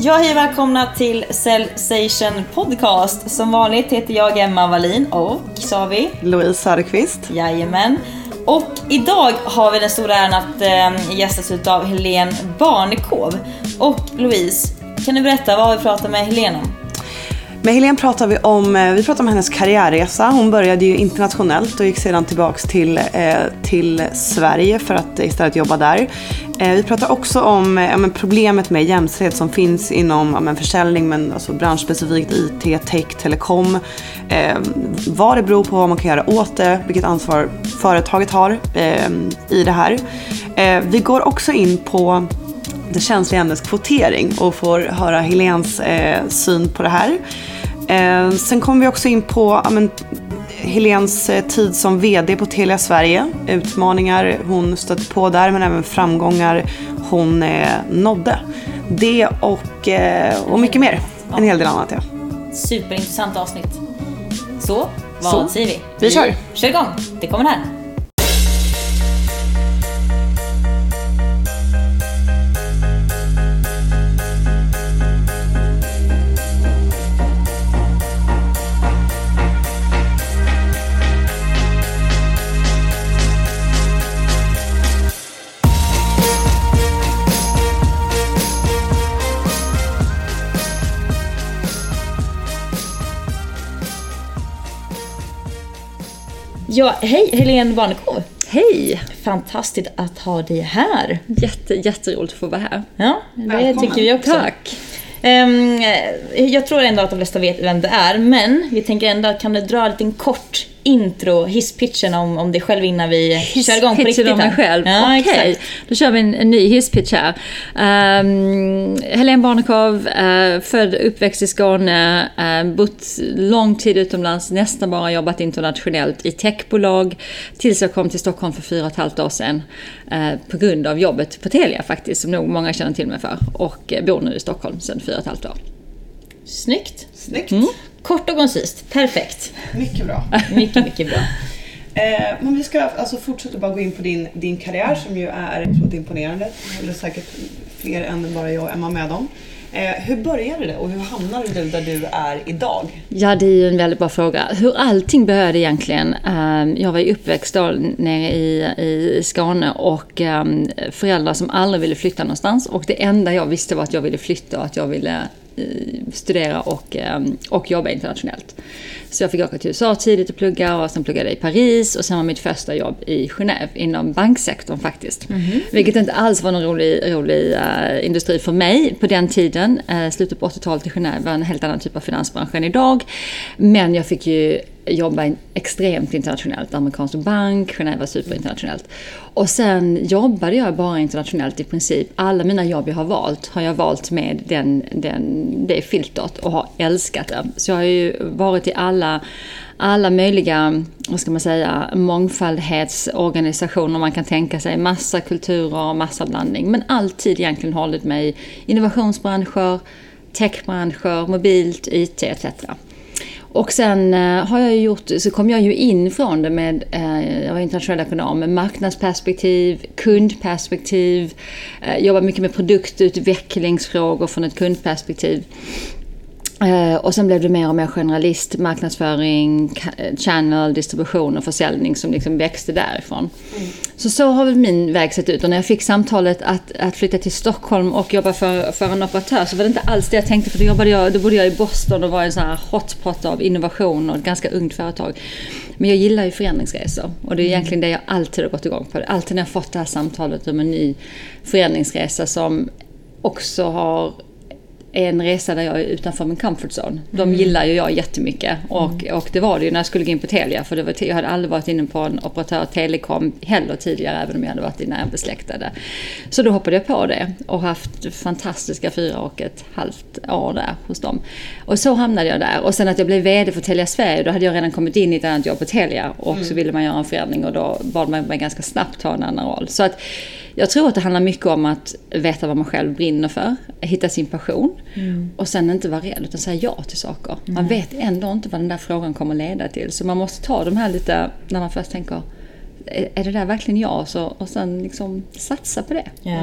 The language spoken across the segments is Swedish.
Ja, hej välkomna till Cellsation Podcast. Som vanligt heter jag Emma Wallin och, sa vi? Louise Söderqvist. Jajamän. Och idag har vi den stora äran att äh, gästas utav Helene Barnekow. Och Louise, kan du berätta vad vi pratar med Helene om? Med Helene pratar vi om, eh, vi pratar om hennes karriärresa. Hon började ju internationellt och gick sedan tillbaks till, eh, till Sverige för att istället jobba där. Eh, vi pratar också om ja, men problemet med jämställdhet som finns inom ja, men försäljning men alltså branschspecifikt IT, tech, telekom. Eh, vad det beror på, vad man kan göra åt det, vilket ansvar företaget har eh, i det här. Eh, vi går också in på det känsliga ämnet kvotering och får höra Helens eh, syn på det här. Eh, sen kommer vi också in på ja, men, Helens eh, tid som VD på Telia Sverige. Utmaningar hon stötte på där men även framgångar hon eh, nådde. Det och, eh, och mycket mer. En hel del annat ja. Superintressant avsnitt. Så, vad Så, säger vi? Vi kör. Vi kör igång. Det kommer här. Ja, hej Helene Barnekow. Hej! Fantastiskt att ha dig här. Jätte, jätteroligt att få vara här. Ja, det Välkommen. tycker vi också. Tack! Um, jag tror ändå att de flesta vet vem det är, men vi tänker ändå, kan du dra en liten kort intro, hisspitchen om, om dig själv innan vi Hiss kör igång på riktigt? Om mig själv? Ja, Okej, okay. då kör vi en, en ny hisspitch här. Um, Helene Barnekow, uh, född och uppväxt i Skåne, uh, bott lång tid utomlands, nästan bara jobbat internationellt i techbolag tills jag kom till Stockholm för fyra och ett halvt år sedan. Uh, på grund av jobbet på Telia faktiskt, som nog många känner till mig för. Och bor nu i Stockholm sedan fyra och ett halvt år. Snyggt! Snyggt! Mm. Kort och koncist, perfekt. Mycket bra. mycket, mycket bra. Eh, men vi ska alltså fortsätta bara gå in på din, din karriär som ju är jag imponerande. Det är säkert fler än bara jag och Emma med om. Eh, hur började det och hur hamnade du där du är idag? Ja, det är ju en väldigt bra fråga. Hur allting började egentligen. Eh, jag var ju uppväxt då nere i, i Skåne och eh, föräldrar som aldrig ville flytta någonstans. Och det enda jag visste var att jag ville flytta och att jag ville studera och, ehm, och jobba internationellt. Så jag fick åka till USA tidigt och plugga och sen pluggade jag i Paris och sen var mitt första jobb i Genève inom banksektorn faktiskt. Mm -hmm. Vilket inte alls var någon rolig, rolig uh, industri för mig på den tiden. Uh, slutet på 80-talet i Genève var en helt annan typ av finansbransch än idag. Men jag fick ju jobba extremt internationellt. Amerikansk bank, Genève var superinternationellt. Och sen jobbade jag bara internationellt i princip. Alla mina jobb jag har valt har jag valt med den, den, det filtret och har älskat det. Så jag har ju varit i alla, alla möjliga, vad ska man säga, mångfaldhetsorganisationer man kan tänka sig. Massa kulturer massa blandning. Men alltid egentligen hållit mig i innovationsbranscher, techbranscher, mobilt, IT etc. Och sen eh, har jag gjort, så kom jag ju in från det med, eh, jag var internationell ekonom, med marknadsperspektiv, kundperspektiv, eh, jobbar mycket med produktutvecklingsfrågor från ett kundperspektiv. Uh, och sen blev det mer och mer generalist, marknadsföring, channel, distribution och försäljning som liksom växte därifrån. Mm. Så så har väl min väg sett ut. Och när jag fick samtalet att, att flytta till Stockholm och jobba för, för en operatör så var det inte alls det jag tänkte. För då, jobbade jag, då bodde jag i Boston och var en sån här hotspot av innovation och ett ganska ungt företag. Men jag gillar ju förändringsresor. Och det är mm. egentligen det jag alltid har gått igång på. Alltid när jag fått det här samtalet om en ny förändringsresa som också har en resa där jag är utanför min comfort zone. De mm. gillar ju jag jättemycket. Och, mm. och det var det ju när jag skulle gå in på Telia. För det var, jag hade aldrig varit inne på en operatör telekom heller tidigare, även om jag hade varit i närbesläktade. Så då hoppade jag på det och haft fantastiska fyra och ett halvt år där hos dem. Och så hamnade jag där. Och sen att jag blev VD för Telia Sverige, då hade jag redan kommit in i ett annat jobb på Telia. Och mm. så ville man göra en förändring och då bad man mig ganska snabbt ta en annan roll. Så att jag tror att det handlar mycket om att veta vad man själv brinner för, hitta sin passion mm. och sen inte vara rädd utan säga ja till saker. Mm. Man vet ändå inte vad den där frågan kommer leda till. Så man måste ta de här lite, när man först tänker är det där verkligen jag? Så, och sen liksom satsa på det. Ja.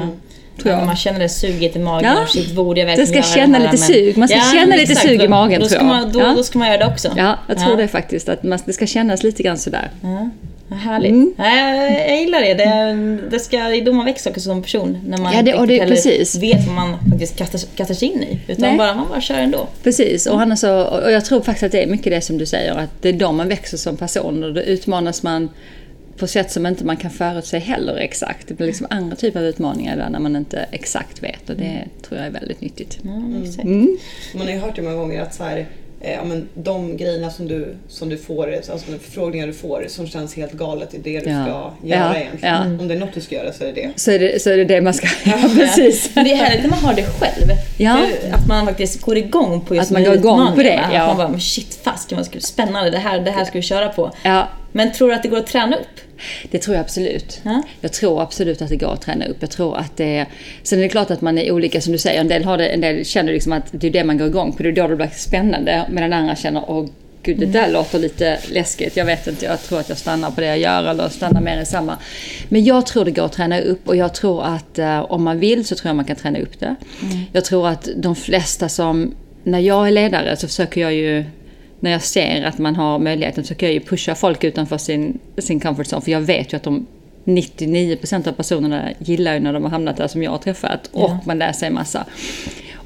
Tror jag. Ja, man känner det suget i magen. Ja. Ja. Shit, borde jag Det verkligen ska göra känna det här, lite sug. Man ska känna men lite exakt. sug i magen, då, tror ska jag. man, då, Ja. då ska man göra det också. Ja, jag tror det faktiskt. Att man, det ska kännas lite grann sådär. Ja. Härligt. Mm. Nej, jag, jag gillar det. det. Det, ska, då man växer också som person. När man Ja, det- och inte det- heller precis. vet vad man faktiskt kastar, kastar sig in i. Utan Nej. bara, man bara kör ändå. Precis, och, annars så, och jag tror faktiskt att det är mycket det som du säger, att det är då man växer som person och då utmanas man på sätt som inte man kan förutse heller exakt. Det blir liksom andra typer av utmaningar där när man inte exakt vet och det tror jag är väldigt nyttigt. Exakt. Mm. Man har ju hört det många gånger att så här, eh, ja, men de grejerna som du, som du får, alltså de förfrågningar du får som känns helt galet är det du Ja. ska göra Ja, egentligen. ja. Om det är något du ska göra så är det det. Så, är det, så är det det man ska göra, precis. Men det är härligt när man har det själv. Ja. Att man faktiskt går igång på just Att man går igång på det, ja. Att man bara, shit fast, vad spännande, det här, det här ska vi köra på. Ja, Men tror du att det går att träna upp? Det tror jag absolut. Ja. Jag tror absolut att det går att träna upp. Jag tror att det är... Sen är det klart att man är olika som du säger. En del, har det, en del känner liksom att det är det man går igång på. Det är då det blir spännande. Medan andra känner åh gud det där låter lite läskigt. Jag vet inte, jag tror att jag stannar på det jag gör eller stannar mer i samma. Men jag tror det går att träna upp och jag tror att eh, om man vill så tror jag man kan träna upp det. Jag tror att de flesta som... När jag är ledare så försöker jag ju när jag ser att man har möjligheten så kan jag ju pusha folk utanför sin, sin comfort zone. För jag vet ju att de 99% av personerna gillar ju när de har hamnat där som jag har träffat. Och Ja. man lär sig massa.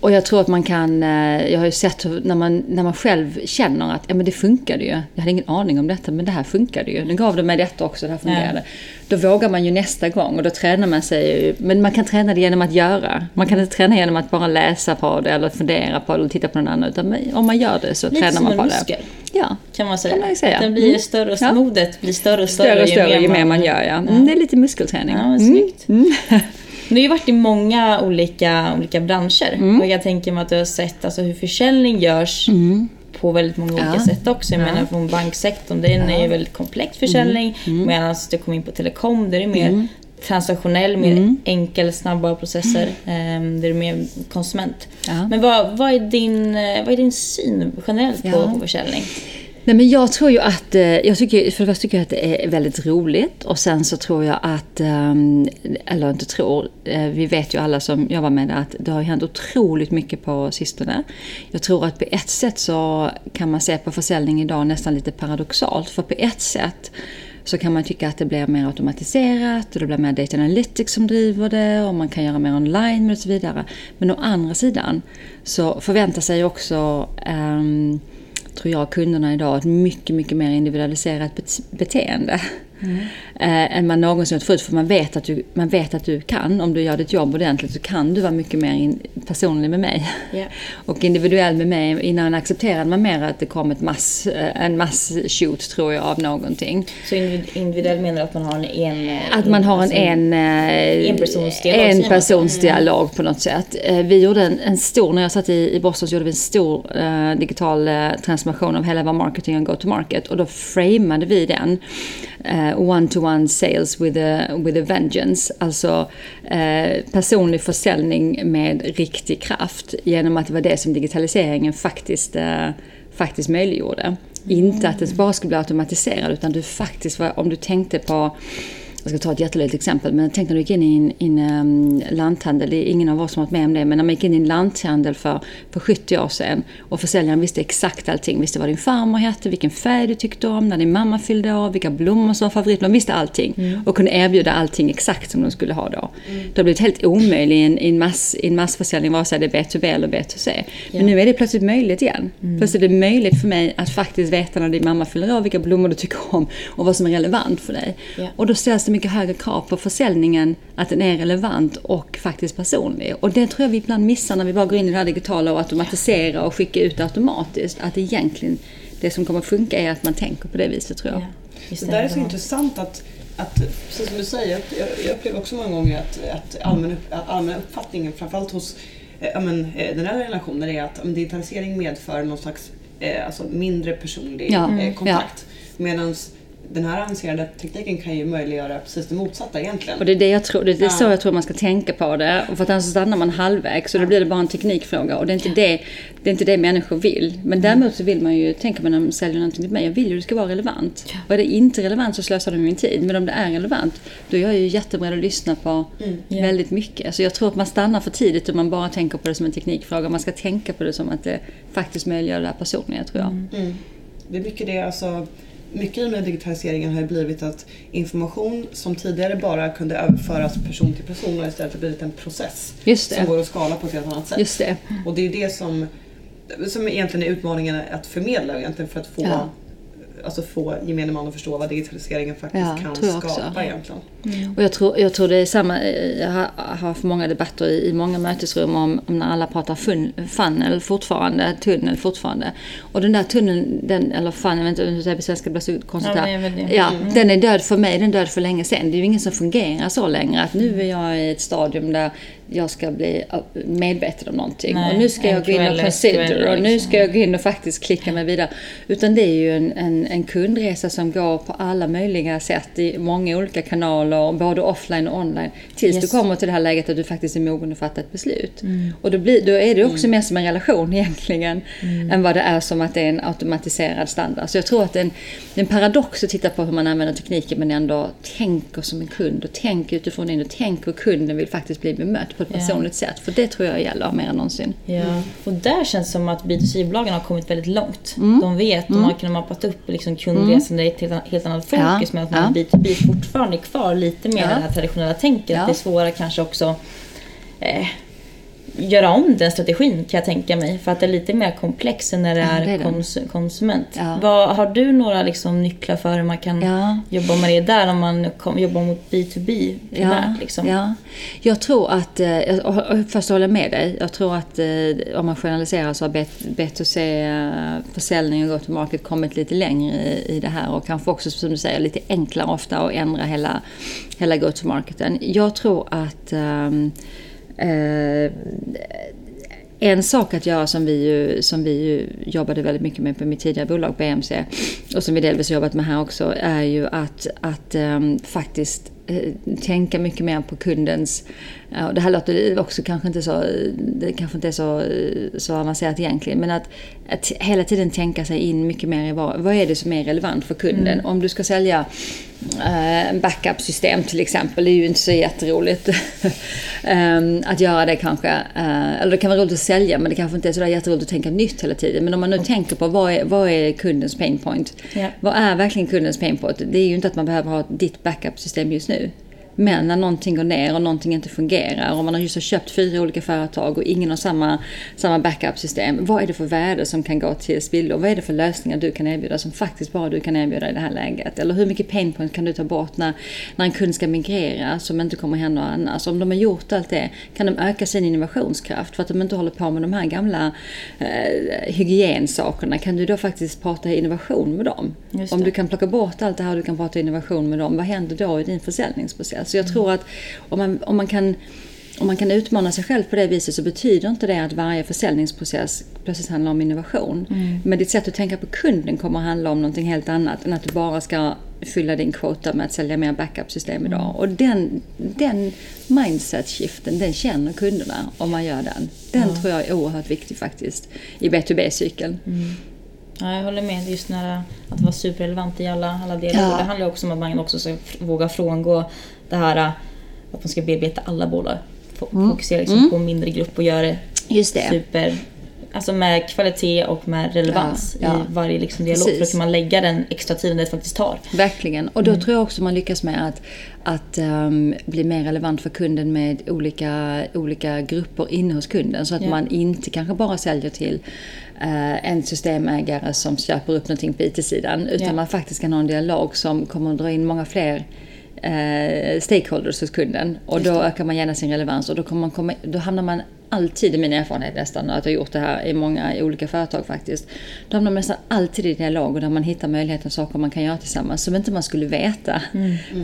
Och jag tror att man kan, eh, jag har ju sett när man, när man själv känner att ja, men det funkade ju. Jag hade ingen aning om detta men det här funkade ju. Nu gav det mig detta också, det här fungerade. Då vågar man ju nästa gång och då tränar man sig ju. Men man kan träna det genom att göra. Man kan inte träna genom att bara läsa på det eller fundera på det eller titta på någon annan. Utan om man gör det så Lite tränar som man en på muskel. det. Ja, Kan man säga. Kan man ju säga. Den blir Mm. större och Ja. modet blir större och större, större och större ju mer man gör. Ja. Mm, det är lite muskelträning. Ja, men Mm. snyggt. Du har ju varit i många olika, olika branscher. Mm. Och jag tänker mig att du har sett alltså, hur försäljning görs på väldigt många olika Ja. sätt också. Jag Ja. Mm. menar från banksektorn, den är ju väldigt komplex försäljning. Medan du kom in på telekom, där är det mer transaktionell, mer Mm. enkel, snabba processer. Um, där är det mer konsument. Ja. Men vad, vad, är din, eh, vad är din syn generellt på, Ja. på försäljning? Nej, men jag tror ju att, eh, jag tycker, för det första tycker jag att det är väldigt roligt och sen så tror jag att, ehm, eller inte tror, eh, vi vet ju alla som jobbar med det att det har hänt otroligt mycket på sistone. Jag tror att på ett sätt så kan man se på försäljning idag nästan lite paradoxalt för på ett sätt så kan man tycka att det blir mer automatiserat och det blir mer data analytics som driver det och man kan göra mer online och så vidare. Men å andra sidan så förväntar sig också um, tror jag, kunderna idag ett mycket, mycket mer individualiserat beteende. Eh, än man någonsin gjort förut. För man vet, att du, man vet att du kan, om du gör ditt jobb ordentligt, så kan du vara mycket mer in, personlig med mig. Ja. Och individuell med mig. Innan accepterade man mer att det kom ett mass, eh, en mass-shoot, tror jag, av någonting. Så individ- individuell menar att man har en... en Att man har en, alltså, en, eh, en säger man så? personsdialog på något sätt. Eh, Vi gjorde en, en stor, när jag satt i, i Boston så gjorde vi en stor eh, digital eh, transformation av hela vår marketing och go-to-market. Och då framade vi den Eh, one-to-one sales with a, with a vengeance. Alltså eh, personlig försäljning med riktig kraft. Genom att det var det som digitaliseringen faktiskt, eh, faktiskt möjliggjorde. Inte att det bara skulle bli automatiserat utan du faktiskt var, om du tänkte på jag ska ta ett jättelöjligt exempel, men tänk när du gick in i en, in, um, lanthandel. Det är ingen av oss som har varit med om det, men när man gick in i en lanthandel för, för 70 år sedan och försäljaren visste exakt allting. Visste vad din farmor hette, vilken färg du tyckte om, när din mamma fyllde år, vilka blommor som var favorit. De visste allting och kunde erbjuda allting exakt som de skulle ha då. Det har blivit helt omöjligt i en, i en, mass, i en massförsäljning, vare sig det är B2B eller B2C. Men nu är det plötsligt möjligt igen. Plötsligt är det möjligt för mig att faktiskt veta när din mamma fyller år, vilka blommor du tycker om och vad som är relevant för dig. Ja. Och då ställs det mycket högre krav på försäljningen, att den är relevant och faktiskt personlig. Och det tror jag vi ibland missar när vi bara går in i det här digitala och automatisera och skicka ut automatiskt. Att egentligen det som kommer att funka är att man tänker på det viset tror jag. Ja, Det där är så Ja. intressant att, att precis som du säger, att jag, upplever också många gånger att, att allmän, allmänna uppfattningen, framförallt hos ja, men, eh, den här relationen, är att ja, men, digitalisering medför någon slags eh, alltså, mindre personlig Ja, eh, kontakt. Medan den här avancerade tekniken kan ju möjliggöra precis det motsatta egentligen. Och det är, det jag tror, det är Ja. så jag tror man ska tänka på det. Och för att annars stannar man halvvägs så då blir det bara en teknikfråga. Och det är inte det, det, är inte det människor vill. Men däremot så vill man ju, tänker man när man säljer någonting till mig, jag vill ju att det ska vara relevant. Och är det inte relevant så slösar de min tid. Men om det är relevant, då är jag ju jätteberedd att lyssna på Ja. väldigt mycket. Så jag tror att man stannar för tidigt om man bara tänker på det som en teknikfråga. Man ska tänka på det som att det faktiskt möjliggör det här personliga, tror jag. Mm. Det är mycket det, alltså, mycket med digitaliseringen har blivit att information som tidigare bara kunde överföras person till person har istället blivit en process som går att skala på ett helt annat sätt. Just det. Och det är det som, som egentligen är utmaningen att förmedla egentligen för att få, Ja. Alltså få gemene man att förstå vad digitaliseringen faktiskt Ja, kan tror jag också. skapa egentligen. Och jag tror, jag tror det är samma, jag har haft många debatter i, i många mötesrum om, om när alla pratar fun, funnel fortfarande, tunnel fortfarande. Och den där tunneln, den, eller funnel, jag vet inte hur det är på svenska, blir så konstigt Ja, här. Ja, den är död för mig, den är död för länge sedan. Det är ju ingen som fungerar så längre. Att nu är jag i ett stadium där jag ska bli medveten om någonting. Nej, och nu ska jag gå in och consider och nu ska jag gå in och faktiskt klicka mig vidare. Utan det är ju en, en, en kundresa som går på alla möjliga sätt i många olika kanaler, både offline och online. Tills Yes. du kommer till det här läget att du faktiskt är mogen att fatta ett beslut. Och då, blir, då är det också mer som en relation egentligen, än vad det är som att det är en automatiserad standard. Så jag tror att det är en, en paradox att titta på hur man använder tekniken men ändå tänker som en kund och tänker utifrån det och tänker hur kunden vill faktiskt bli bemött på ett personligt sätt. För det tror jag gäller mer än någonsin. Ja, och där känns det som att B2C-bolagen har kommit väldigt långt. Mm. De vet, de har kunnat mappat upp liksom kundresan i ett helt, annat fokus. Ja, Men att ja. man B2B fortfarande är kvar lite mer Ja. det här traditionella tänket. Ja. Att det är svårare kanske också eh, göra om den strategin kan jag tänka mig. För att det är lite mer komplext än när det Ja, är, det är kons- konsument. Ja. Vad, har du några liksom, nycklar för hur man kan Ja. jobba med det där om man kom, jobbar mot B2B primärt? liksom? ja. Jag tror att, eh, jag- först håller med dig, jag tror att eh, om man generaliserar så har Bet- B2C-försäljning och go-to-market kommit lite längre i, i det här och kanske också som du säger lite enklare ofta att ändra hela, hela go-to-marketen. Jag tror att ehm, eh, en sak att göra som vi, ju, som vi ju jobbade väldigt mycket med på mitt tidigare bolag BMC och som vi delvis har jobbat med här också är ju att, att ehm, faktiskt tänka mycket mer på kundens... och det här låter också kanske inte så, det kanske inte är så, så avancerat egentligen men att, att hela tiden tänka sig in mycket mer i vad, vad är det som är relevant för kunden. Om du ska sälja eh, backup-system till exempel, det är ju inte så jätteroligt Ehm, att göra det kanske. Eh, eller det kan vara roligt att sälja men det kanske inte är så jätteroligt att tänka nytt hela tiden. Men om man nu tänker på vad är, vad är kundens pain point? Ja. Vad är verkligen kundens pain point? Det är ju inte att man behöver ha ditt backup-system just nu. nu. Men när någonting går ner och någonting inte fungerar och man har just har köpt fyra olika företag och ingen har samma, samma backup-system. Vad är det för värde som kan gå till spillo? Vad är det för lösningar du kan erbjuda som faktiskt bara du kan erbjuda i det här läget? Eller hur mycket pain point kan du ta bort när, när en kund ska migrera som inte kommer hända annars? Om de har gjort allt det, kan de öka sin innovationskraft för att de inte håller på med de här gamla eh, hygiensakerna? Kan du då faktiskt prata innovation med dem? Om du kan plocka bort allt det här och du kan prata innovation med dem, vad händer då i din försäljningsprocess? Så jag tror att om man, om man kan om man kan utmana sig själv på det viset så betyder inte det att varje försäljningsprocess plötsligt handlar om innovation. Men ditt sätt att tänka på kunden kommer att handla om någonting helt annat än att du bara ska fylla din kvota med att sälja mer backup-system idag. Och den, den mindset-shiften, den känner kunderna om man gör den. Den tror jag är oerhört viktig faktiskt i B2B-cykeln. Ja, jag håller med. Just när det- att vara superrelevant i alla, alla delar. Ja. Det handlar också om att man också ska våga frångå det här äh, att man ska bearbeta alla bolag. F- Fokusera liksom på en mindre grupp och göra det Just det. super... Alltså med kvalitet och med relevans Ja, ja. i varje liksom dialog. För då Precis. kan man lägga den extra tiden det faktiskt tar. Verkligen. Och då tror jag också man lyckas med att, att ehm, bli mer relevant för kunden med olika, olika grupper inne hos kunden. Så att Ja. man inte kanske bara säljer till eh, en systemägare som köper upp någonting på IT-sidan. Utan man faktiskt kan ha en dialog som kommer att dra in många fler eh, stakeholders hos kunden. Och då ökar man gärna sin relevans och då, kommer man komma, då hamnar man alltid, i min erfarenhet nästan, att jag har gjort det här i många i olika företag faktiskt. Då hamnar man nästan alltid i dialog där man hittar möjligheter och saker man kan göra tillsammans som inte man skulle veta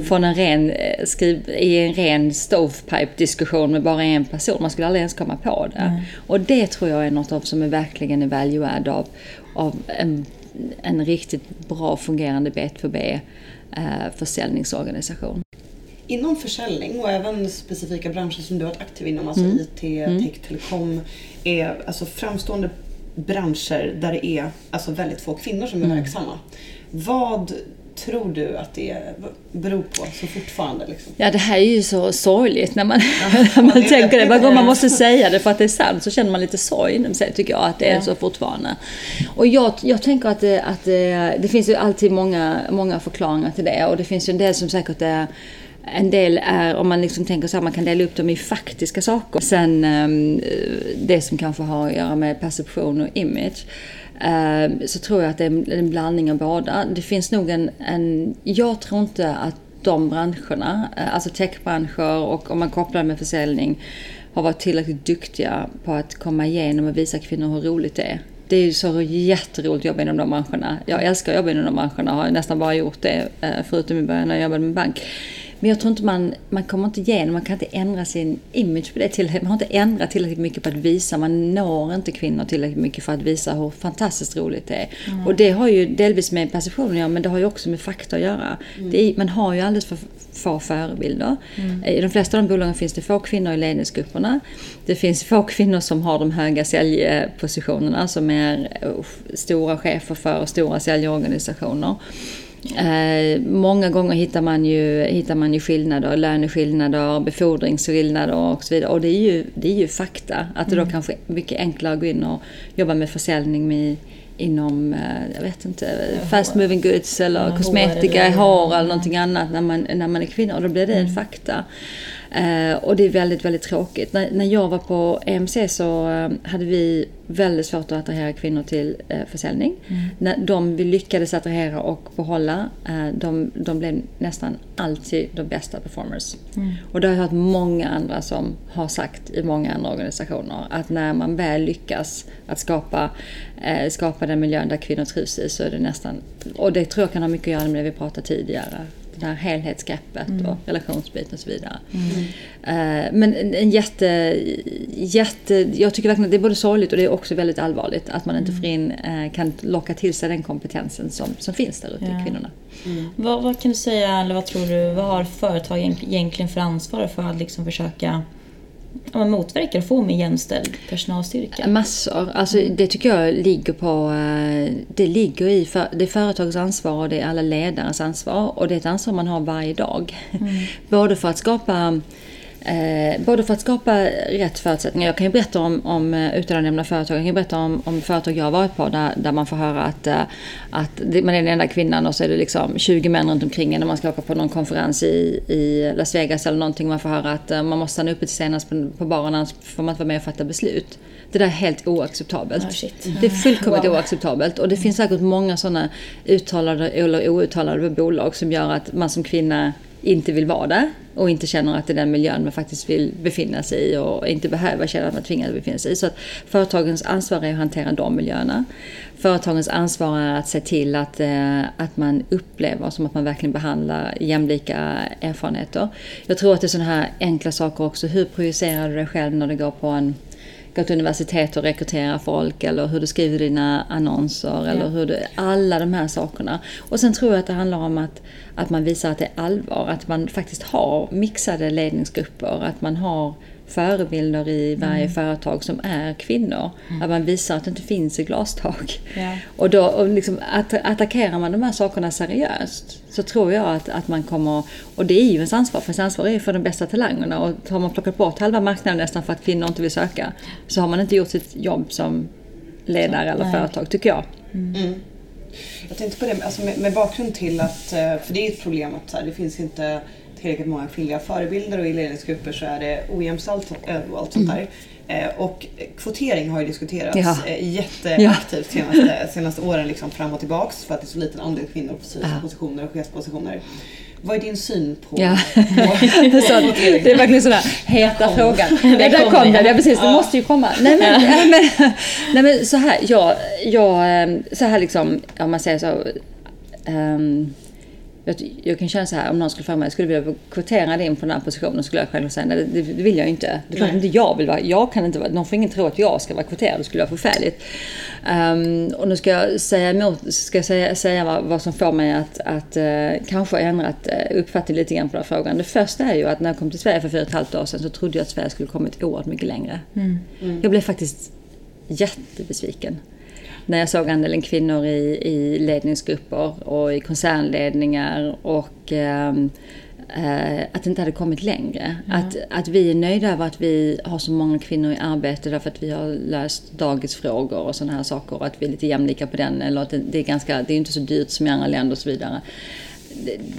från en ren, eh, skriv, i en ren stovepipe-diskussion med bara en person. Man skulle aldrig ens komma på det. Och det tror jag är något av som är verkligen är value add av, av en en riktigt bra fungerande B2B eh, försäljningsorganisation. Inom försäljning och även specifika branscher som du har varit aktiv inom, alltså Mm. IT, tech, telekom, är alltså framstående branscher där det är alltså väldigt få kvinnor som är Mm. verksamma. Vad tror du att det beror på så fortfarande? Liksom? Ja, det här är ju så sorgligt när man, när ja, man det tänker det. Varje gång man måste säga det för att det är sant så känner man lite sorg inom sig, tycker jag, att det är Ja. så fortfarande. Och jag, jag tänker att, det, att det, det finns ju alltid många, många förklaringar till det och det finns ju en del som säkert är en del är, om man liksom tänker så här, man kan dela upp dem i faktiska saker. Sen ehm, det som kanske har att göra med perception och image. Ehm, så tror jag att det är en, blandning av båda. Det finns nog en, en jag tror inte att de branscherna, eh, alltså techbranscher och om man kopplar det med försäljning, har varit tillräckligt duktiga på att komma igenom och visa kvinnor hur roligt det är. Det är ju så jätteroligt att jobba inom de branscherna. Jag älskar att jobba inom de branscherna och har nästan bara gjort det eh, förutom i början när jag jobbade med bank. Men jag tror inte man, man kommer inte igenom, man kan inte ändra sin image på det tillräckligt. Man har inte ändrat tillräckligt mycket på att visa, man når inte kvinnor tillräckligt mycket för att visa hur fantastiskt roligt det är. Och det har ju delvis med perception att göra, men det har ju också med fakta att göra. Det är, man har ju alldeles för få förebilder. I de flesta av de bolagen finns det få kvinnor i ledningsgrupperna. Det finns få kvinnor som har de höga säljpositionerna, som är eh, stora chefer för stora säljorganisationer. Eh, många gånger hittar man, ju, hittar man ju skillnader, löneskillnader, befordringsskillnader och så vidare. Och det är ju, det är ju fakta. Att det då kanske är mycket enklare att gå in och jobba med försäljning med, inom, eh, jag vet inte, fast moving goods eller kosmetika, hår eller- hår eller någonting annat när man, när man är kvinna. Och då blir det en fakta. Eh, och det är väldigt, väldigt tråkigt. När, när jag var på EMC så eh, hade vi väldigt svårt att attrahera kvinnor till eh, försäljning. När de vi lyckades attrahera och behålla, eh, de, de blev nästan alltid de bästa performers. Och det har jag hört många andra som har sagt i många andra organisationer att när man väl lyckas att skapa, eh, skapa den miljön där kvinnor trivs i så är det nästan, och det tror jag kan ha mycket att göra med det vi pratade tidigare. Det här helhetsgreppet och relationsbiten och så vidare. Eh, Men en, en jätte, jätte... Jag tycker verkligen att det är både sorgligt och det är också väldigt allvarligt att man inte får in, eh, kan locka till sig den kompetensen som, som finns där ute Ja. i kvinnorna. Vad, vad kan du säga, eller vad tror du, vad har företag egent- egentligen för ansvar för att liksom försöka ja, men motverka och få mer jämställd personalstyrka? Massor. Alltså, det tycker jag ligger på... eh, Det ligger i... För, det är företagets ansvar och det är alla ledares ansvar. Och det är ett ansvar man har varje dag. Både för att skapa... Eh, både för att skapa rätt förutsättningar. Jag kan ju berätta om, om eh, utan att nämna företag, jag kan ju berätta om, om företag jag har varit på där, där man får höra att, eh, att man är den enda kvinnan och så är det liksom 20 män runt omkring en när man ska åka på någon konferens i, i Las Vegas eller någonting. Man får höra att eh, man måste stanna uppe till senast på, på baren annars får man inte vara med och fatta beslut. Det där är helt oacceptabelt. Ah, shit. Det är fullkomligt Wow. oacceptabelt. Och det finns säkert många sådana uttalade eller outtalade bolag som gör att man som kvinna inte vill vara där och inte känner att det är den miljön man faktiskt vill befinna sig i och inte behöver känna att man tvingas befinna sig i. Så att företagens ansvar är att hantera de miljöerna. Företagens ansvar är att se till att, eh, att man upplever som att man verkligen behandlar jämlika erfarenheter. Jag tror att det är sådana här enkla saker också. Hur projicerar du dig själv när du går på en gå till universitet och rekrytera folk eller hur du skriver dina annonser eller hur du, alla de här sakerna. Och sen tror jag att det handlar om att, att man visar att det är allvar, att man faktiskt har mixade ledningsgrupper, att man har förebilder i varje företag som är kvinnor. Att man visar att det inte finns ett glastak. Ja. Och då och liksom att, attackerar man de här sakerna seriöst så tror jag att, att man kommer... Och det är ju ens ansvar, för ens ansvar är för de bästa talangerna. Och har man plockat bort halva marknaden nästan för att kvinnor inte vill söka så har man inte gjort sitt jobb som ledare eller Nej. företag, tycker jag. Jag tänkte på det alltså med, med bakgrund till att, eh, för det är ett problem att så här, det finns inte tillräckligt många kvinnliga förebilder och i ledningsgrupper så är det ojämställt och allt sånt där. Eh, Och kvotering har ju diskuterats Ja. eh, jätteaktivt senaste, senaste åren liksom fram och tillbaks för att det är så liten andel kvinnor på styrelsepositioner och chefspositioner. Vad är din syn på, Ja. på Så det är verkligen sådär heta frågan. Ja, där kom den. Ja, precis. Det måste ju komma. Nej men, nej, men, nej, men så här, jag, jag, ehm, så här liksom, om man säger så. ehm, jag, jag kan känna så här, om någon skulle fråga mig, skulle du vilja kvotera dig in på den här positionen? skulle jag själv säga, nej det, det vill jag inte. Det är inte jag vill vara, jag kan inte vara, någon får ingen tro att jag ska vara kvoterad, det skulle vara förfärligt. Um, och nu ska jag säga emot, ska jag säga, säga vad, vad som får mig att, att uh, kanske ändrat uh, uppfattning lite grann på den här frågan. Det första är ju att när jag kom till Sverige för fyra och ett halvt år sedan så trodde jag att Sverige skulle kommit oerhört mycket längre. Mm. Mm. Jag blev faktiskt jättebesviken när jag såg andelen kvinnor i, i ledningsgrupper och i koncernledningar och eh, att det inte hade kommit längre. Mm. Att, att vi är nöjda över att vi har så många kvinnor i arbete därför att vi har löst dagisfrågor och sådana här saker och att vi är lite jämlika på den eller att det, det är ganska, det är inte så dyrt som i andra länder och så vidare.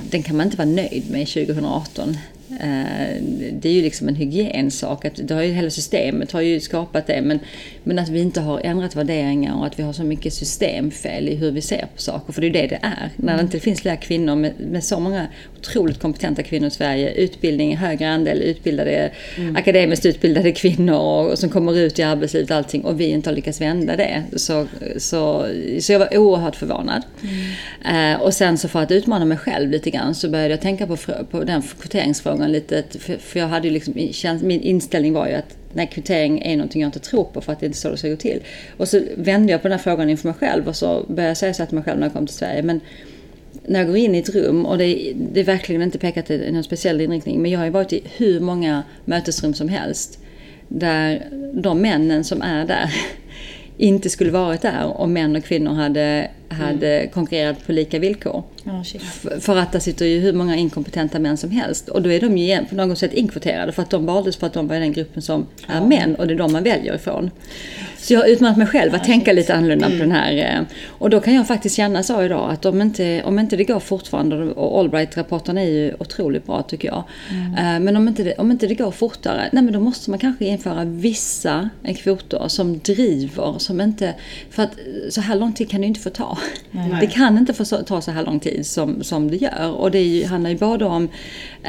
Den kan man inte vara nöjd med 2018. Eh, det är ju liksom en hygiensak. Det har ju, hela systemet har ju skapat det. Men, men att vi inte har ändrat värderingar och att vi har så mycket systemfel i hur vi ser på saker. För det är ju det det är. När det inte finns fler kvinnor med, med så många otroligt kompetenta kvinnor i Sverige. Utbildning, högre andel utbildade, mm. akademiskt utbildade kvinnor och, som kommer ut i arbetslivet och allting. Och vi inte har lyckats vända det. Så, så, så jag var oerhört förvånad. Mm. Uh, och sen så för att utmana mig själv lite grann så började jag tänka på, på den kvoteringsfrågan gången lite, för jag hade ju liksom, min inställning var ju att nej, kvittering är någonting jag inte tror på för att det är inte så det ska gå till. Och så vände jag på den här frågan inför mig själv och så började jag säga så till mig själv när jag kom till Sverige. Men när jag går in i ett rum, och det, det är verkligen inte pekat i någon speciell inriktning, men jag har ju varit i hur många mötesrum som helst. Där de männen som är där inte skulle varit där om män och kvinnor hade, hade mm. konkurrerat på lika villkor. Oh, för att där sitter ju hur många inkompetenta män som helst. Och då är de ju på något sätt inkvoterade för att de valdes för att de var i den gruppen som är män och det är de man väljer ifrån. Så jag har utmanat mig själv att tänka lite annorlunda mm. på den här. Eh, och då kan jag faktiskt känna så idag att om inte, om inte det går fortfarande, och Allbright-rapporten är ju otroligt bra tycker jag. Mm. Eh, men om inte, det, om inte det går fortare, nej men då måste man kanske införa vissa kvoter som driver, som inte, för att så här lång tid kan det ju inte få ta. Nej. Det kan inte få ta så här lång tid som, som det gör. Och det ju, handlar ju både om,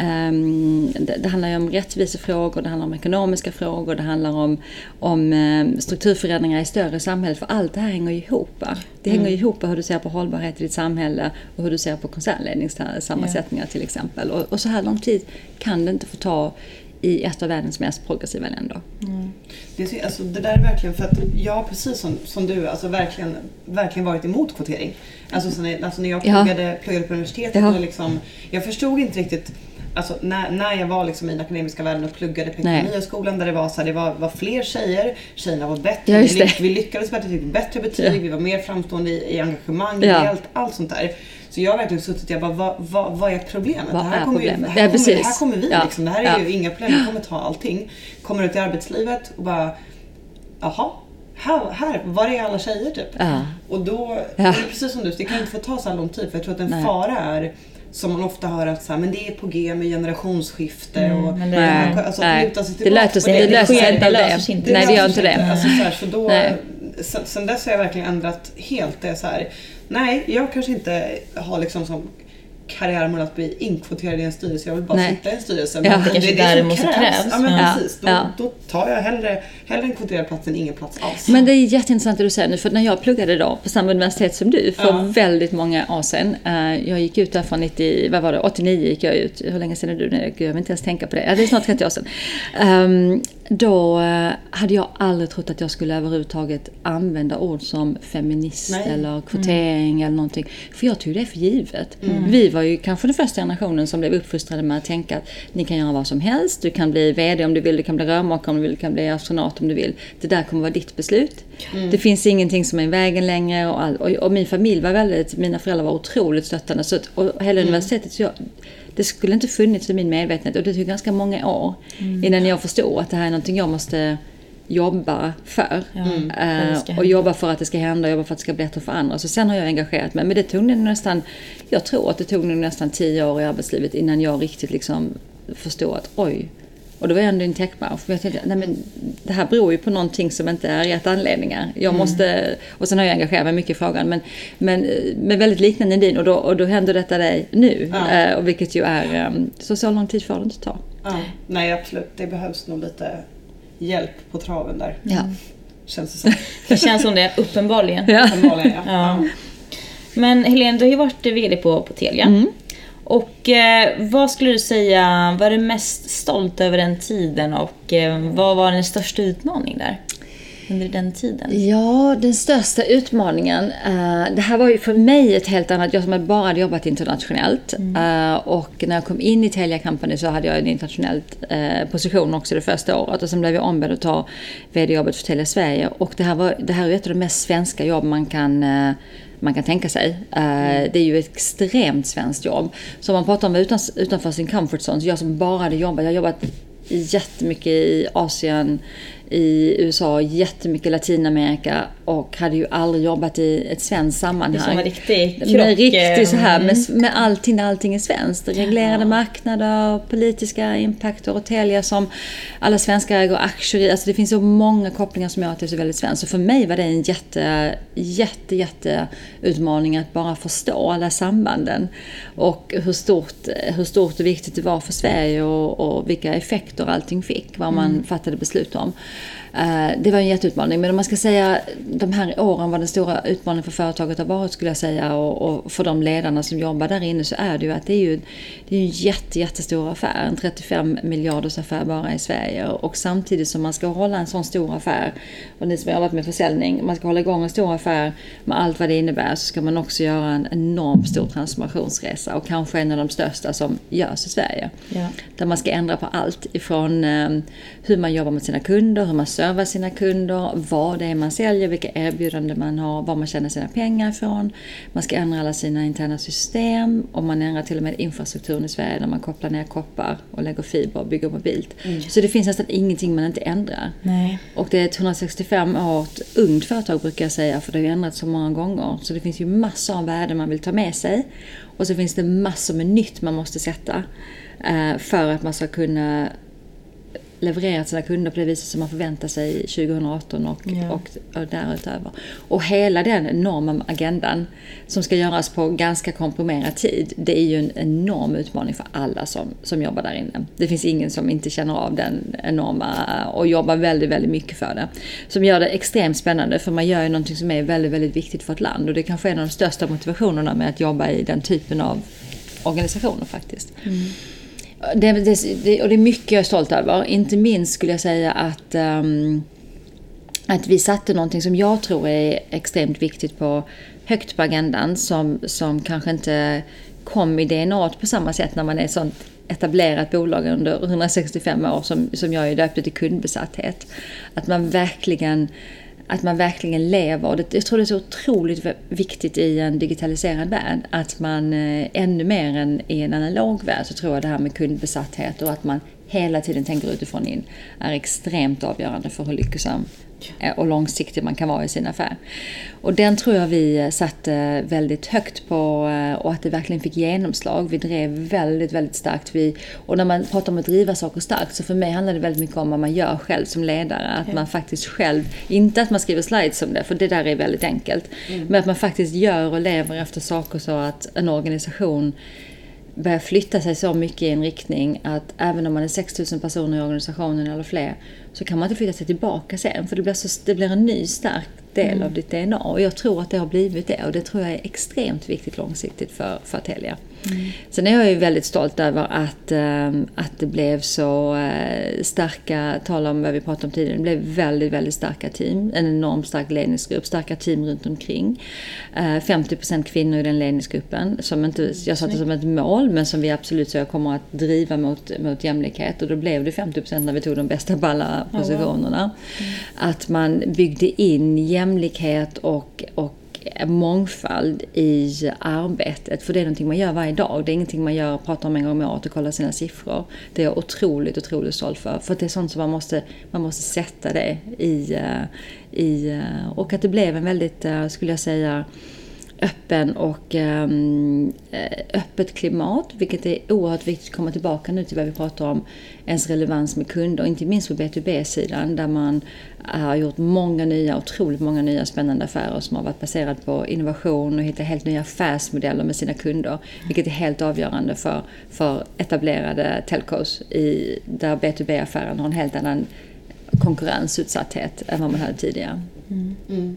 um, det, det, handlar ju om rättvisefrågor, det handlar om ekonomiska frågor, det handlar om, om um, strukturförändringar i större samhället. För allt det här hänger ju ihop. Det hänger mm. ihop med hur du ser på hållbarhet i ditt samhälle och hur du ser på koncernledningssammansättningar yeah. till exempel. Och, och så här lång tid kan det inte få ta i ett av världens mest progressiva länder. Mm. Det, alltså, det där är verkligen för att jag precis som, som du alltså verkligen, verkligen varit emot kvotering. Alltså, så när, alltså när jag pluggade, ja. pluggade på universitetet ja. och liksom, jag förstod inte riktigt Alltså när, när jag var liksom i den akademiska världen och pluggade på Ekonomiaskolan där det var så här, det var, var fler tjejer, tjejerna var bättre, ja, vi, lyckades bättre, vi fick bättre betyg, vi var mer framstående i, i engagemang, ja. allt, allt sånt där. Så jag har verkligen suttit och jag bara, vad, vad, vad är problemet? Vad det här är kommer problemet? Ju, här, kommer, här kommer vi ja. liksom. Det här är ja. ju inga problem. Vi kommer ta allting. Kommer ut i arbetslivet och bara, jaha. Här, här, var är alla tjejer typ? Ja. Och då, ja. det är precis som du det kan inte få ta så här lång tid. För jag tror att en Nej. fara är som man ofta hör att så här, men det är på G med generationsskifte mm, och men det, nej, alltså. Det löser sig, det, det, löser sig inte det. Nej, det gör inte det. Alltså, så, här, så då, sen, sen dess har jag verkligen ändrat helt det så här. Nej, jag kanske inte har liksom som karriärmål att bli inkvoterad i en styrelse. Jag vill bara Nej. sitta i en styrelse. Men ja, det, det är det som krävs. krävs. Ja, men ja. precis. Då, ja. då tar jag hellre, hellre en kvoterad plats än ingen plats alls. Men det är jätteintressant det du säger nu. För när jag pluggade då på samma universitet som du för ja. väldigt många år sedan. Eh, jag gick ut där från 90, vad var det, 89 gick jag ut. Hur länge sedan är du? jag vill inte ens tänka på det. Ja, det är snart 30 år sedan. Då eh, hade jag aldrig trott att jag skulle överhuvudtaget använda ord som feminist Nej. eller kvotering mm. eller någonting. För jag tog det för givet. Mm. Vi var ju kanske den första generationen som blev uppfostrade med att tänka att ni kan göra vad som helst. Du kan bli VD om du vill, du kan bli rörmokare om du vill, du kan bli astronaut om du vill. Det där kommer vara ditt beslut. Mm. Det finns ingenting som är i vägen längre och, all, och, och, min familj var väldigt, mina föräldrar var otroligt stöttande. Så att, och hela mm. universitetet, så jag, det skulle inte funnits i min medvetenhet och det tog ganska många år mm. innan jag förstod att det här är någonting jag måste jobba för. Mm. Uh, och jobba för att det ska hända, och jobba för att det ska bli bättre för andra. Så sen har jag engagerat mig. Men det tog nästan, jag tror att det tog nästan tio år i arbetslivet innan jag riktigt liksom förstod att oj, och då var jag ändå i en techbransch. Jag tänkte, nej men det här beror ju på någonting som inte är rätt anledningar. Jag mm. måste, och sen har jag engagerat mig mycket i frågan. Men, men, men väldigt liknande din och då, och då händer detta dig nu. Ja. Eh, och vilket ju är, um, så så lång tid får det inte ta. Ja. Nej absolut, det behövs nog lite hjälp på traven där. Ja. Känns det som. det känns som det, uppenbarligen. Ja. uppenbarligen ja. ja. Men Helene, du har ju varit VD på, på Telia. Mm. Och eh, vad skulle du säga var du mest stolt över den tiden och eh, vad var den största utmaningen där? Under den tiden? Ja, den största utmaningen. Uh, det här var ju för mig ett helt annat... Jag som bara hade jobbat internationellt. Mm. Uh, och när jag kom in i Telia Company så hade jag en internationell uh, position också det första året. Och sen blev jag ombedd att ta VD-jobbet för Telia Sverige. Och det här, var, det här är ett av de mest svenska jobb man kan man kan tänka sig. Mm. Det är ju ett extremt svenskt jobb. Så om man pratar om utan, utanför sin comfort zone, så jag som bara hade jobbat, jag har jobbat jättemycket i Asien, i USA, jättemycket Latinamerika och hade ju aldrig jobbat i ett svenskt sammanhang. Det är riktig krock. Med riktigt så här, med, mm. med allting när allting är svenskt. Reglerade ja. marknader, politiska impacter och Telia som alla svenskar äger aktier i. Alltså det finns så många kopplingar som gör att det är så väldigt svenskt. Så för mig var det en jätte, jätte, jätte utmaning att bara förstå alla sambanden. Och hur stort, hur stort och viktigt det var för Sverige och, och vilka effekter allting fick. Vad man mm. fattade beslut om. Eh, det var en jätteutmaning. Men om man ska säga de här åren vad den stora utmaningen för företaget har varit skulle jag säga och, och, för de ledarna som jobbar där inne så är det ju att det är ju det är en jätte, jättestor affär. En 35 miljarders affär bara i Sverige. Och samtidigt som man ska hålla en sån stor affär och ni som har jobbat med försäljning, man ska hålla igång en stor affär med allt vad det innebär så ska man också göra en enormt stor transformationsresa och kanske en av de största som görs i Sverige. Ja. Där man ska ändra på allt ifrån eh, hur man jobbar med sina kunder, hur man servar sina kunder, vad det är man säljer, vilka erbjudanden man har, var man tjänar sina pengar ifrån. Man ska ändra alla sina interna system och man ändrar till och med infrastrukturen i Sverige där man kopplar ner koppar och lägger fiber och bygger mobilt. Mm. Så det finns nästan ingenting man inte ändrar. Nej. Och det är ett 165 år ungt företag brukar jag säga för det har ju ändrats så många gånger. Så det finns ju massor av värden man vill ta med sig. Och så finns det massor med nytt man måste sätta eh, för att man ska kunna leverera till sina kunder på det viset som man förväntar sig 2018 och, ja. och, och därutöver. Och hela den enorma agendan som ska göras på ganska komprimerad tid, det är ju en enorm utmaning för alla som, som jobbar där inne. Det finns ingen som inte känner av den enorma och jobbar väldigt, väldigt mycket för det. Som gör det extremt spännande för man gör ju någonting som är väldigt, väldigt viktigt för ett land och det är kanske är en av de största motivationerna med att jobba i den typen av organisationer faktiskt. Mm. Det, det, det, och det är mycket jag är stolt över. Inte minst skulle jag säga att, um, att vi satte någonting som jag tror är extremt viktigt på högt på agendan som, som kanske inte kom i DNA på samma sätt när man är ett sånt etablerat bolag under 165 år som, som jag är döpte till kundbesatthet. Att man verkligen att man verkligen lever. Det, jag tror det är så otroligt viktigt i en digitaliserad värld att man eh, ännu mer än i en analog värld så tror jag det här med kundbesatthet och att man hela tiden tänker utifrån in är extremt avgörande för hur lyckosam Eh, och långsiktig man kan vara i sin affär. Och den tror jag vi eh, satte väldigt högt på eh, och att det verkligen fick genomslag. Vi drev väldigt, väldigt starkt. Vi, och när man pratar om att driva saker starkt så för mig handlar det väldigt mycket om vad man gör själv som ledare. Att man faktiskt själv, inte att man skriver slides om det, för det där är väldigt enkelt. Mm. Men att man faktiskt gör och lever efter saker så att en organisation börjar flytta sig så mycket i en riktning att även om man är 6000 personer i organisationen eller fler så kan man inte flytta sig tillbaka sen för det blir, så, det blir en ny stark del mm. av ditt DNA. Och jag tror att det har blivit det och det tror jag är extremt viktigt långsiktigt för, för Telia. Mm. Sen är jag ju väldigt stolt över att, ehm, att det blev så eh, starka, tala om vad vi pratade om tidigare, det blev väldigt, väldigt starka team. En enormt stark ledningsgrupp, starka team runt omkring. 50% eh, kvinnor i den ledningsgruppen, som inte, jag satte som ett mål, men som vi absolut så jag kommer att driva mot, mot jämlikhet. Och då blev det 50% när vi tog de bästa på alla positionerna. Mm. Att man byggde in jämlikhet och, och mångfald i arbetet. För det är någonting man gör varje dag. Det är ingenting man gör, pratar om en gång om året och kollar sina siffror. Det är jag otroligt, otroligt stolt för. För det är sånt som man måste, man måste sätta det i, eh, i... Eh, och att det blev en väldigt, eh, skulle jag säga, öppen och ehm, eh, öppet klimat, vilket är oerhört viktigt att komma tillbaka nu till vad vi pratar om, ens relevans med kunder, inte minst på B2B-sidan där man eh, har gjort många nya, otroligt många nya spännande affärer som har varit baserade på innovation och hittat helt nya affärsmodeller med sina kunder, vilket är helt avgörande för, för etablerade telcos i, där B2B-affären har en helt annan konkurrensutsatthet än vad man hade tidigare. Mm. Mm.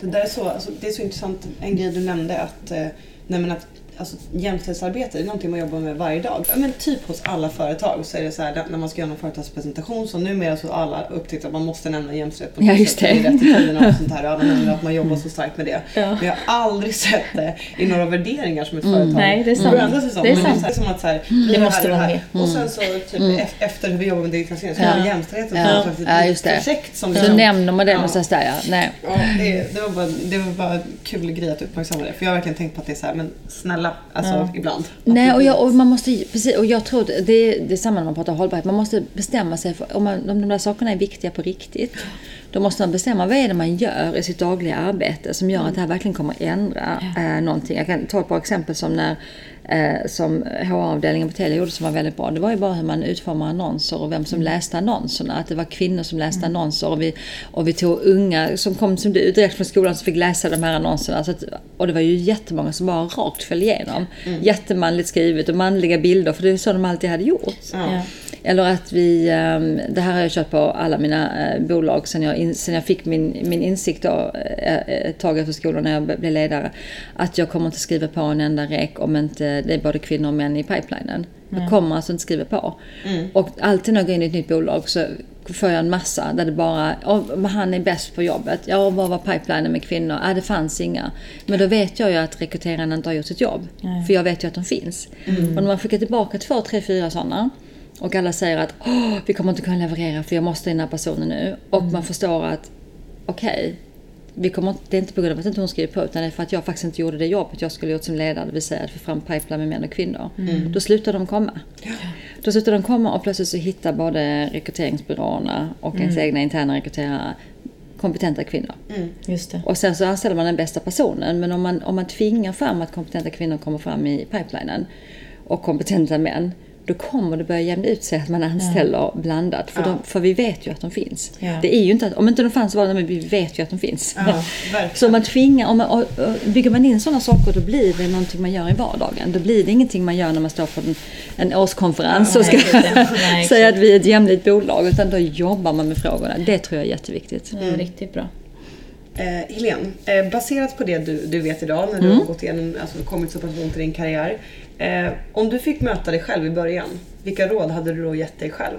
Det där är så, alltså, det är så intressant, en grej du nämnde att, eh, nej, att alltså, jämställdhetsarbete är någonting man jobbar med varje dag. Ja, Men typ hos alla företag så är det så här när man ska göra någon företagspresentation så numera så har alla upptäckt att man måste nämna jämställdhet på Ja, något just sätt. det. är rätt i tiderna och sånt här och alla nämner att man jobbar så starkt med det. Ja. Men jag har aldrig sett det i några värderingar som ett företag Nej, det är sant. sig som. Det är Men sant. så här, som att så här, Det här måste är vara med. Och sen så typ ef- efter hur vi jobbar med digitalisering så Ja. har vi jämställdheten Ja. som ett Ja, just det. projekt som Så liksom- nämner man det Ja. någonstans där ja. Nej. Ja, det, det, var bara, det var bara en kul grej att uppmärksamma det. För jag har verkligen tänkt på att det är så här, men snälla, alltså Ja. ibland. Nej, det och, jag, och man måste precis, och jag tror att det, är- det är samma när man pratar hållbarhet. Man måste bestämma sig för om, man, om de där sakerna är viktiga på riktigt. Då måste man bestämma vad är det man gör i sitt dagliga arbete som gör att det här verkligen kommer att ändra eh, någonting. Jag kan ta ett par exempel som när som HR-avdelningen på Telia gjorde som var väldigt bra. Det var ju bara hur man utformar annonser och vem som läste annonserna. Att det var kvinnor som läste annonser och vi, och vi tog unga som kom som du direkt från skolan som fick läsa de här annonserna. Så att, och det var ju jättemånga som bara rakt föll igenom. Jättemanligt skrivet och manliga bilder för det är så de alltid hade gjort. Ja. Eller att vi, ehm, det här har jag kört på alla mina eh, bolag sen jag, sen jag fick min, min insikt då, eh, ett tag efter skolan när jag blev ledare. Att jag kommer inte skriva på en enda rek om inte det är både kvinnor och män i pipelinen. Jag kommer alltså inte skriva på. Och alltid när jag går in i ett nytt bolag så får jag en massa där det bara, "Åh, men han är bäst på jobbet. Ja, vad var pipelinen med kvinnor? Ja, det fanns inga. Men då vet jag ju att rekryterarna inte har gjort sitt jobb. För jag vet ju att de finns. Och när man skickar tillbaka två, tre, fyra sådana och alla säger att Åh, vi kommer inte kunna leverera för jag måste in den här personen nu. Och man förstår att okej, vi kommer inte, det är inte på grund av att inte hon skriver på utan det är för att jag faktiskt inte gjorde det jobbet jag skulle gjort som ledare, det vill säga att få fram pipeline med män och kvinnor. Då slutar de komma. Då slutar de komma och plötsligt så hittar både rekryteringsbyråerna och ens egna interna rekryterare kompetenta kvinnor. Just det. Och sen så anställer man den bästa personen. Men om man, om man tvingar fram att kompetenta kvinnor kommer fram i pipelinen och kompetenta män. Då kommer det börja jämna ut sig att man anställer blandat. För, Ja. de, för vi vet ju att de finns. Ja. Det är ju inte att, om inte de fanns var det, men vi vet ju att de finns. Ja. Så om man tvingar, om man, och, och, bygger man in sådana saker då blir det någonting man gör i vardagen. Då blir det ingenting man gör när man står på en, en årskonferens och ska säga att vi är ett jämlikt bolag. Utan då jobbar man med frågorna. Det tror jag är jätteviktigt. Är riktigt bra. Eh, Helene, eh, baserat på det du, du vet idag när du Mm. har gått igenom, alltså, kommit så pass långt i din karriär. Eh, om du fick möta dig själv i början, vilka råd hade du då gett dig själv?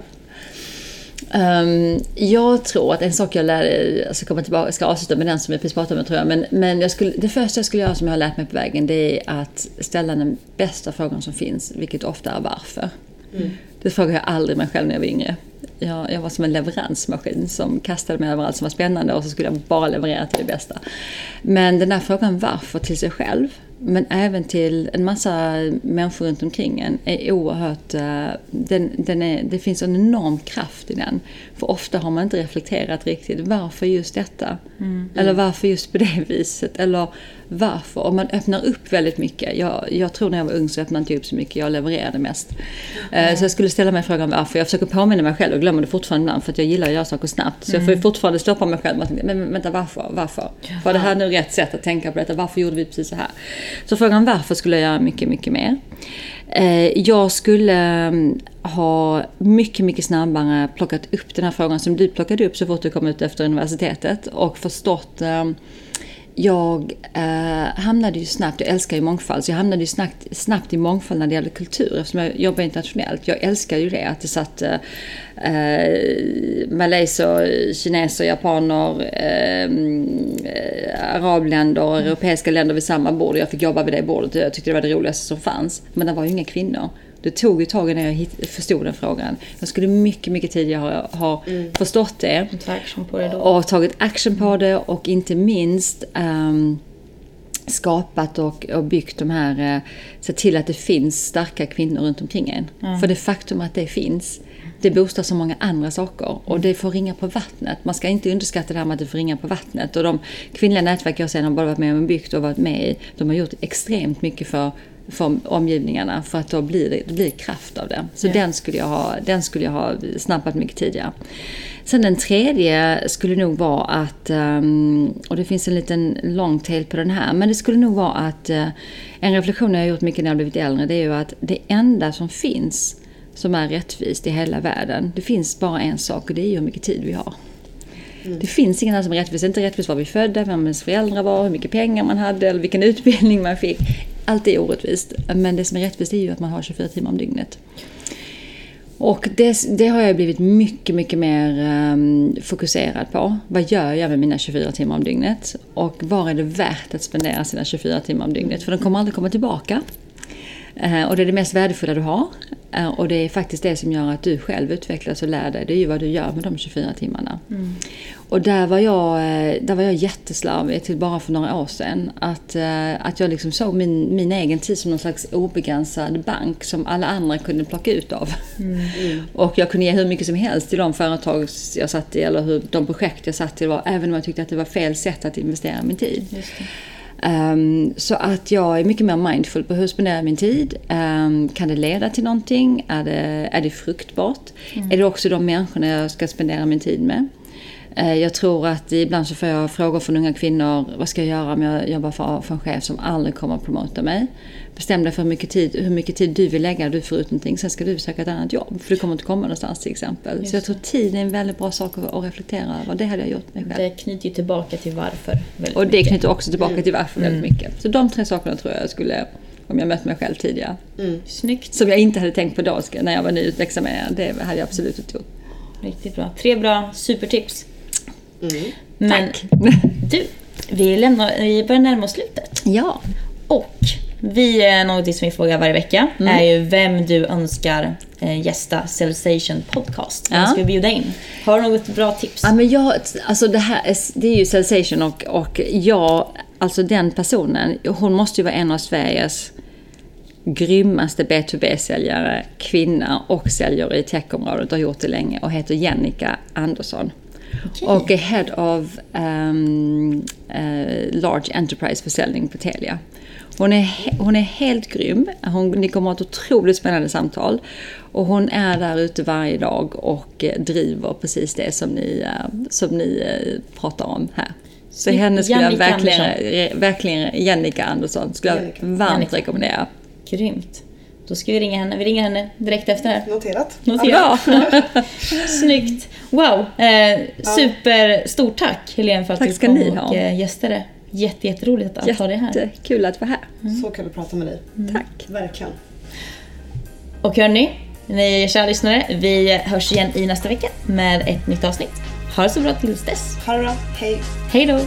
Ehm, jag tror att en sak jag lärde, jag ska komma tillbaka, jag ska avsluta med den som vi precis pratade om tror jag, men, men jag skulle, det första jag skulle göra som jag har lärt mig på vägen det är att ställa den bästa frågan som finns, vilket ofta är varför. Det frågar jag aldrig mig själv när jag var yngre. Jag, jag var som en leveransmaskin som kastade mig överallt som var spännande och så skulle jag bara leverera till det bästa. Men den här frågan varför till sig själv, men även till en massa människor runt omkring en, är oerhört... eh, Den, den är, det finns en enorm kraft i den. För ofta har man inte reflekterat riktigt. Varför just detta? Eller varför just på det viset? Eller varför? Och man öppnar upp väldigt mycket. Jag, jag tror när jag var ung så öppnade jag inte upp så mycket. Jag levererade mest. Eh, Så jag skulle ställa mig frågan varför. Jag försöker påminna mig själv och glömmer det fortfarande ibland för att jag gillar att göra saker snabbt. Så jag får ju fortfarande stoppa mig själv och tänka, men vänta varför? Varför? Var det här nu rätt sätt att tänka på detta? Varför gjorde vi precis så här? Så frågan varför skulle jag göra mycket, mycket mer. Eh, Jag skulle mm, ha mycket, mycket snabbare plockat upp den här frågan som du plockade upp så fort du kom ut efter universitetet och förstått eh, jag eh, hamnade ju snabbt, jag älskar ju mångfald, så jag hamnade ju snabbt, snabbt i mångfald när det gäller kultur eftersom jag jobbar internationellt. Jag älskar ju det, att det satt eh, eh, malayser, kineser, japaner, eh, eh, arabländer och europeiska länder vid samma bord. Jag fick jobba vid det bordet och jag tyckte det var det roligaste som fanns. Men det var ju inga kvinnor. Det tog ju tag innan jag hit- förstod den frågan. Jag skulle mycket, mycket tidigare ha, ha förstått det det och tagit action på det och inte minst ehm, skapat och, och byggt de här, eh, sett till att det finns starka kvinnor runt omkring en. För det faktum att det finns, det boostar så många andra saker och det får ringa på vattnet. Man ska inte underskatta det här med att det får ringa på vattnet. Och de kvinnliga nätverk jag sen har både varit med och byggt och varit med i, de har gjort extremt mycket för för omgivningarna för att då blir det, det blir kraft av det. Så Ja. den, skulle jag ha, den skulle jag ha snappat mycket tidigare. Sen den tredje skulle nog vara att, ehm, och det finns en liten long tail på den här, men det skulle nog vara att eh, en reflektion jag har gjort mycket när jag blivit äldre, det är ju att det enda som finns som är rättvist i hela världen, det finns bara en sak och det är ju hur mycket tid vi har. Det finns ingen annan som är rättvis. Det är inte rättvist var vi födda, vem ens föräldrar var, hur mycket pengar man hade eller vilken utbildning man fick allt är orättvist. Men det som är rättvist är ju att man har 24 timmar om dygnet. Och det, det har jag blivit mycket, mycket mer um, fokuserad på. Vad gör jag med mina 24 timmar om dygnet? Och var är det värt att spendera sina 24 timmar om dygnet? För de kommer aldrig komma tillbaka. Uh, och det är det mest värdefulla du har. Uh, och det är faktiskt det som gör att du själv utvecklas och lär dig. Det är ju vad du gör med de 24 timmarna. Mm. Och där var, jag, eh, där var jag jätteslarvig till bara för några år sedan. Att, eh, att jag liksom såg min, min egen tid som någon slags obegränsad bank som alla andra kunde plocka ut av. Mm. Och jag kunde ge hur mycket som helst till de företag jag satt i eller hur, de projekt jag satt i. Var, även om jag tyckte att det var fel sätt att investera min tid. Um, så att jag är mycket mer mindful på hur jag spenderar min tid. Um, kan det leda till någonting? Är det, är det fruktbart? Mm. Är det också de människorna jag ska spendera min tid med? Eh, jag tror att ibland så får jag frågor från unga kvinnor. Vad ska jag göra om jag jobbar för, för en chef som aldrig kommer att promota mig? Bestäm dig för hur mycket, tid, hur mycket tid du vill lägga. Du får ut någonting. Sen ska du söka ett annat jobb. För du kommer inte komma någonstans till exempel. Just så jag tror tid är en väldigt bra sak att reflektera över. Det hade jag gjort mig själv. Det knyter ju tillbaka till varför. Och det knyter också tillbaka till varför mm. väldigt mycket. Så de tre sakerna tror jag skulle om jag mött mig själv tidigare. Mm. Snyggt. Som jag inte hade tänkt på då när jag var nyutexaminerad. Det hade jag absolut inte gjort. Riktigt bra. Tre bra supertips. Mm. Men Tack. du, vi, lämnar, vi börjar närma oss slutet. Ja. Och vi, eh, något som vi frågar varje vecka mm. är ju vem du önskar eh, gästa Sensation Podcast. Vem ja. ska vi bjuda in? Har du något bra tips? Ja, men jag, alltså det, här är, det är ju Sensation och, och jag, alltså den personen, hon måste ju vara en av Sveriges grymmaste B2B-säljare, kvinna och säljare i techområdet och har gjort det länge och heter Jennica Andersson. Okay. Och är Head of um, uh, Large Enterprise-försäljning på Telia. Hon är, hon är helt grym. Hon, ni kommer att ha ett otroligt spännande samtal. Och hon är där ute varje dag och eh, driver precis det som ni, uh, som ni uh, pratar om här. Så henne skulle jag verkligen, verkligen Jennica Andersson skulle jag varmt Jannica. rekommendera. Grymt. Då ska vi ringa henne. Vi ringer henne direkt efter det här. Noterat. Noterat. Ja. Snyggt. Wow. Eh, super, stort tack Helene för att tack du kom ni och eh, gästade. Jätte, jätteroligt att Jätte, ha dig här. Jättekul att vara här. Mm. Så kul att prata med dig. Mm. Tack. Verkligen. Och hörni, ni kära lyssnare, vi hörs igen i nästa vecka med ett nytt avsnitt. Ha det så bra tills dess. Ha det bra. Hej. Hej då.